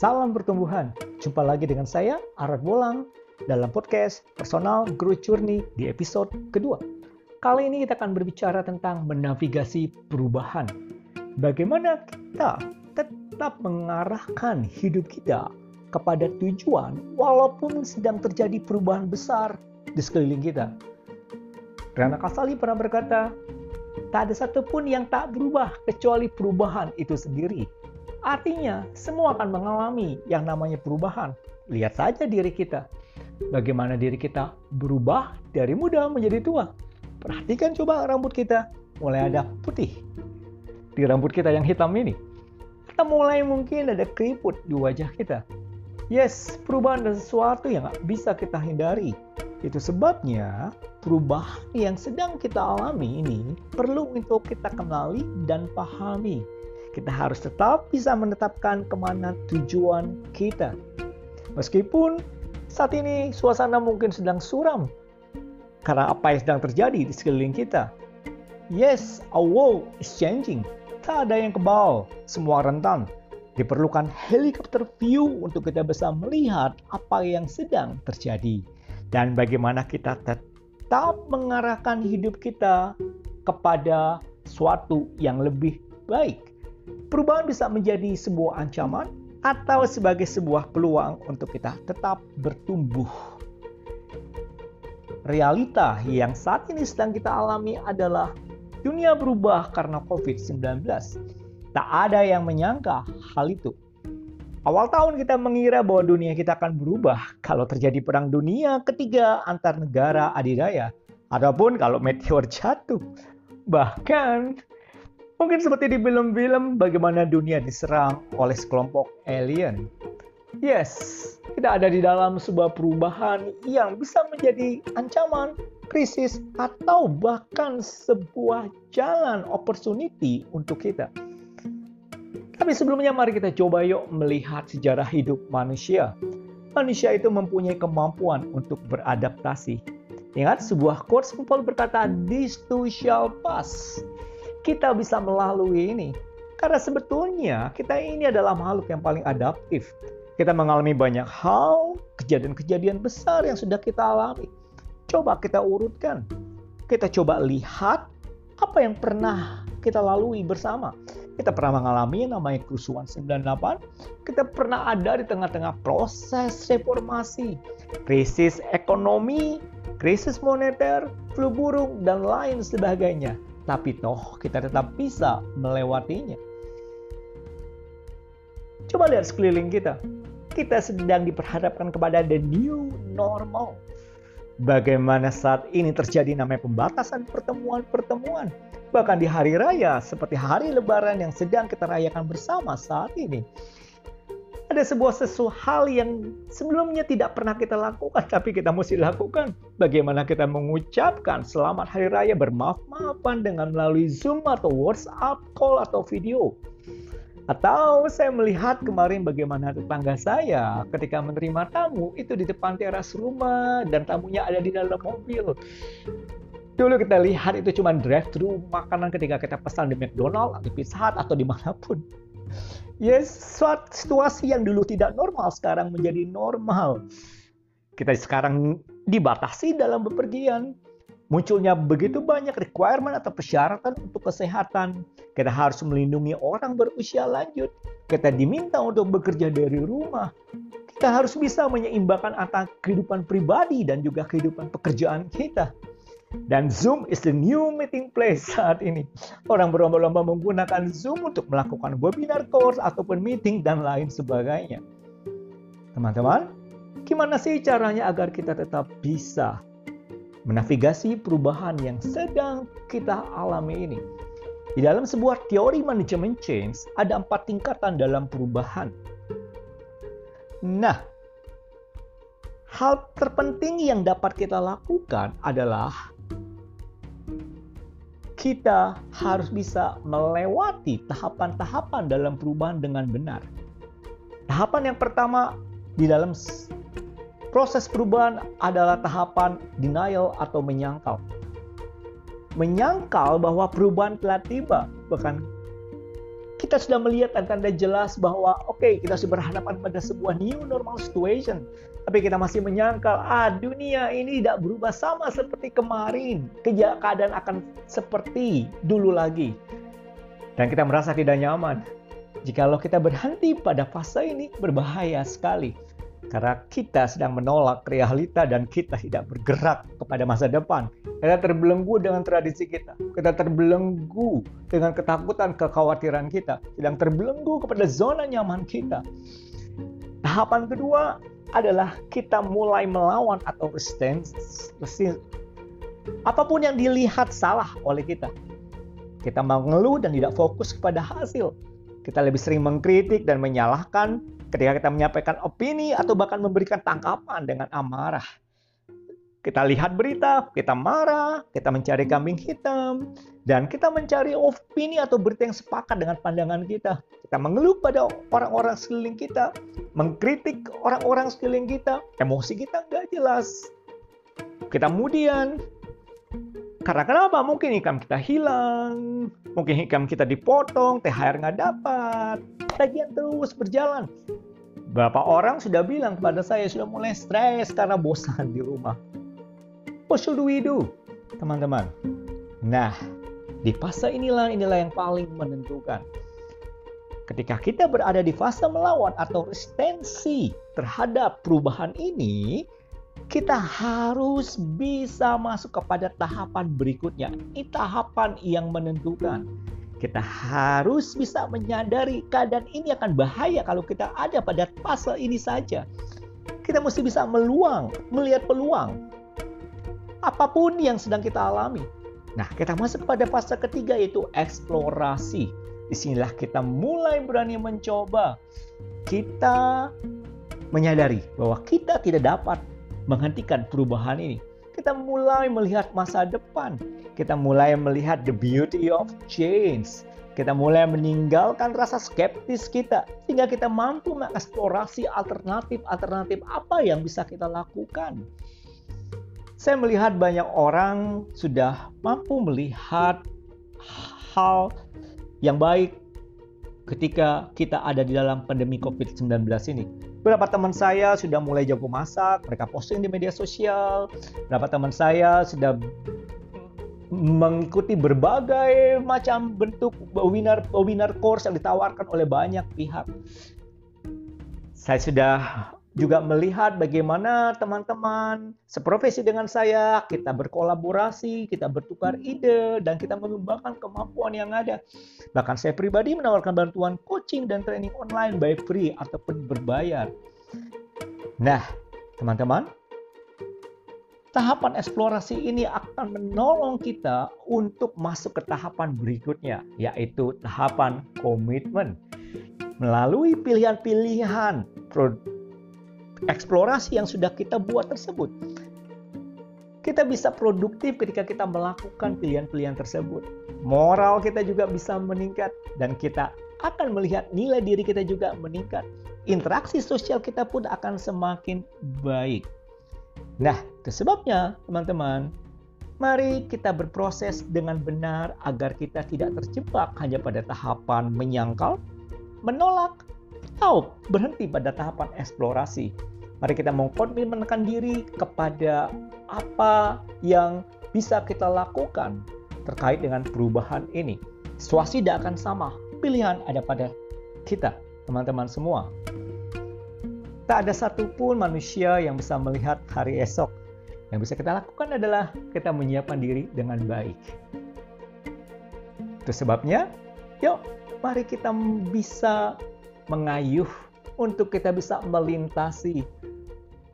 Salam pertumbuhan. Jumpa lagi dengan saya, Arad Bolang, dalam podcast Personal Growth Journey di episode kedua. Kali ini kita akan berbicara tentang menavigasi perubahan. Bagaimana kita tetap mengarahkan hidup kita kepada tujuan walaupun sedang terjadi perubahan besar di sekeliling kita. Rana Kasali pernah berkata, tak ada satupun yang tak berubah kecuali perubahan itu sendiri. Artinya, semua akan mengalami yang namanya perubahan. Lihat saja diri kita. Bagaimana diri kita berubah dari muda menjadi tua. Perhatikan coba rambut kita. Mulai ada putih. Di rambut kita yang hitam ini. Kita mulai mungkin ada keriput di wajah kita. Yes, perubahan adalah sesuatu yang bisa kita hindari. Itu sebabnya perubahan yang sedang kita alami ini perlu untuk kita kenali dan pahami kita harus tetap bisa menetapkan ke mana tujuan kita. Meskipun saat ini suasana mungkin sedang suram karena apa yang sedang terjadi di sekeliling kita. Yes, our world is changing. Tak ada yang kebal, semua rentan. Diperlukan helikopter view untuk kita bisa melihat apa yang sedang terjadi dan bagaimana kita tetap mengarahkan hidup kita kepada suatu yang lebih baik perubahan bisa menjadi sebuah ancaman atau sebagai sebuah peluang untuk kita tetap bertumbuh. Realita yang saat ini sedang kita alami adalah dunia berubah karena COVID-19. Tak ada yang menyangka hal itu. Awal tahun kita mengira bahwa dunia kita akan berubah kalau terjadi perang dunia ketiga antar negara adidaya ataupun kalau meteor jatuh. Bahkan Mungkin seperti di film-film bagaimana dunia diserang oleh sekelompok alien. Yes, tidak ada di dalam sebuah perubahan yang bisa menjadi ancaman, krisis, atau bahkan sebuah jalan opportunity untuk kita. Tapi sebelumnya mari kita coba yuk melihat sejarah hidup manusia. Manusia itu mempunyai kemampuan untuk beradaptasi. Ingat sebuah quotes Paul berkata, this too shall pass kita bisa melalui ini. Karena sebetulnya kita ini adalah makhluk yang paling adaptif. Kita mengalami banyak hal, kejadian-kejadian besar yang sudah kita alami. Coba kita urutkan. Kita coba lihat apa yang pernah kita lalui bersama. Kita pernah mengalami yang namanya kerusuhan 98. Kita pernah ada di tengah-tengah proses reformasi, krisis ekonomi, krisis moneter, flu burung, dan lain sebagainya tapi toh kita tetap bisa melewatinya. Coba lihat sekeliling kita. Kita sedang diperhadapkan kepada the new normal. Bagaimana saat ini terjadi namanya pembatasan pertemuan-pertemuan. Bahkan di hari raya seperti hari lebaran yang sedang kita rayakan bersama saat ini ada sebuah sesuatu hal yang sebelumnya tidak pernah kita lakukan, tapi kita mesti lakukan. Bagaimana kita mengucapkan selamat hari raya bermaaf-maafan dengan melalui Zoom atau WhatsApp call atau video. Atau saya melihat kemarin bagaimana tetangga saya ketika menerima tamu itu di depan teras rumah dan tamunya ada di dalam mobil. Dulu kita lihat itu cuma drive-thru makanan ketika kita pesan di McDonald, di Pizza Hut, atau di mana pun. Yes, suatu situasi yang dulu tidak normal sekarang menjadi normal. Kita sekarang dibatasi dalam bepergian. Munculnya begitu banyak requirement atau persyaratan untuk kesehatan. Kita harus melindungi orang berusia lanjut. Kita diminta untuk bekerja dari rumah. Kita harus bisa menyeimbangkan antara kehidupan pribadi dan juga kehidupan pekerjaan kita. Dan Zoom is the new meeting place saat ini. Orang berlomba-lomba menggunakan Zoom untuk melakukan webinar course ataupun meeting dan lain sebagainya. Teman-teman, gimana sih caranya agar kita tetap bisa menavigasi perubahan yang sedang kita alami ini? Di dalam sebuah teori manajemen change, ada empat tingkatan dalam perubahan. Nah, hal terpenting yang dapat kita lakukan adalah kita harus bisa melewati tahapan-tahapan dalam perubahan dengan benar. Tahapan yang pertama di dalam proses perubahan adalah tahapan denial atau menyangkal. Menyangkal bahwa perubahan telah tiba, bahkan kita sudah melihat tanda-tanda jelas bahwa oke okay, kita sudah berhadapan pada sebuah new normal situation tapi kita masih menyangkal ah dunia ini tidak berubah sama seperti kemarin keadaan akan seperti dulu lagi dan kita merasa tidak nyaman jikalau kita berhenti pada fase ini berbahaya sekali karena kita sedang menolak realita dan kita tidak bergerak kepada masa depan. Kita terbelenggu dengan tradisi kita. Kita terbelenggu dengan ketakutan, kekhawatiran kita. Sedang terbelenggu kepada zona nyaman kita. Tahapan kedua adalah kita mulai melawan atau resistance, apa pun yang dilihat salah oleh kita. Kita mengeluh dan tidak fokus kepada hasil. Kita lebih sering mengkritik dan menyalahkan ketika kita menyampaikan opini atau bahkan memberikan tangkapan dengan amarah. Kita lihat berita, kita marah, kita mencari kambing hitam, dan kita mencari opini atau berita yang sepakat dengan pandangan kita. Kita mengeluh pada orang-orang sekeliling kita, mengkritik orang-orang sekeliling kita, emosi kita nggak jelas. Kita kemudian, karena kenapa? Mungkin ikam kita hilang, mungkin ikam kita dipotong, THR nggak dapat, tagihan terus berjalan. Berapa orang sudah bilang kepada saya sudah mulai stres karena bosan di rumah. What should we do, teman-teman? Nah, di fase inilah inilah yang paling menentukan. Ketika kita berada di fase melawan atau resistensi terhadap perubahan ini, kita harus bisa masuk kepada tahapan berikutnya. Ini tahapan yang menentukan. Kita harus bisa menyadari keadaan ini akan bahaya kalau kita ada pada fase ini saja. Kita mesti bisa meluang, melihat peluang. Apa pun yang sedang kita alami. Nah, kita masuk pada fase ketiga yaitu eksplorasi. Di sinilah kita mulai berani mencoba. Kita menyadari bahwa kita tidak dapat menghentikan perubahan ini kita mulai melihat masa depan. Kita mulai melihat the beauty of change. Kita mulai meninggalkan rasa skeptis kita sehingga kita mampu mengeksplorasi alternatif-alternatif apa yang bisa kita lakukan. Saya melihat banyak orang sudah mampu melihat hal yang baik ketika kita ada di dalam pandemi COVID-19 ini. Beberapa teman saya sudah mulai jago masak, mereka posting di media sosial. Beberapa teman saya sudah mengikuti berbagai macam bentuk webinar webinar course yang ditawarkan oleh banyak pihak. Saya sudah juga melihat bagaimana teman-teman seprofesi dengan saya, kita berkolaborasi, kita bertukar ide, dan kita mengembangkan kemampuan yang ada. Bahkan saya pribadi menawarkan bantuan coaching dan training online by free ataupun berbayar. Nah, teman-teman, tahapan eksplorasi ini akan menolong kita untuk masuk ke tahapan berikutnya, yaitu tahapan komitmen. Melalui pilihan-pilihan eksplorasi yang sudah kita buat tersebut. Kita bisa produktif ketika kita melakukan pilihan-pilihan tersebut. Moral kita juga bisa meningkat dan kita akan melihat nilai diri kita juga meningkat. Interaksi sosial kita pun akan semakin baik. Nah, itu sebabnya teman-teman, mari kita berproses dengan benar agar kita tidak terjebak hanya pada tahapan menyangkal, menolak, atau berhenti pada tahapan eksplorasi. Mari kita mengkomitmenkan diri kepada apa yang bisa kita lakukan terkait dengan perubahan ini. Situasi tidak akan sama, pilihan ada pada kita, teman-teman semua. Tak ada satupun manusia yang bisa melihat hari esok. Yang bisa kita lakukan adalah kita menyiapkan diri dengan baik. Itu sebabnya, yuk mari kita bisa mengayuh untuk kita bisa melintasi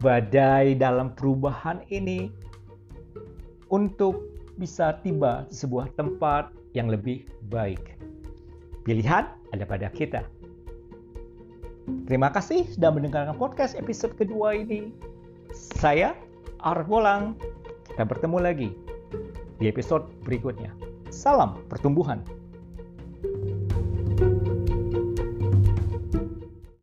badai dalam perubahan ini untuk bisa tiba di sebuah tempat yang lebih baik. Pilihan ada pada kita. Terima kasih sudah mendengarkan podcast episode kedua ini. Saya Arif Bolang. Kita bertemu lagi di episode berikutnya. Salam pertumbuhan.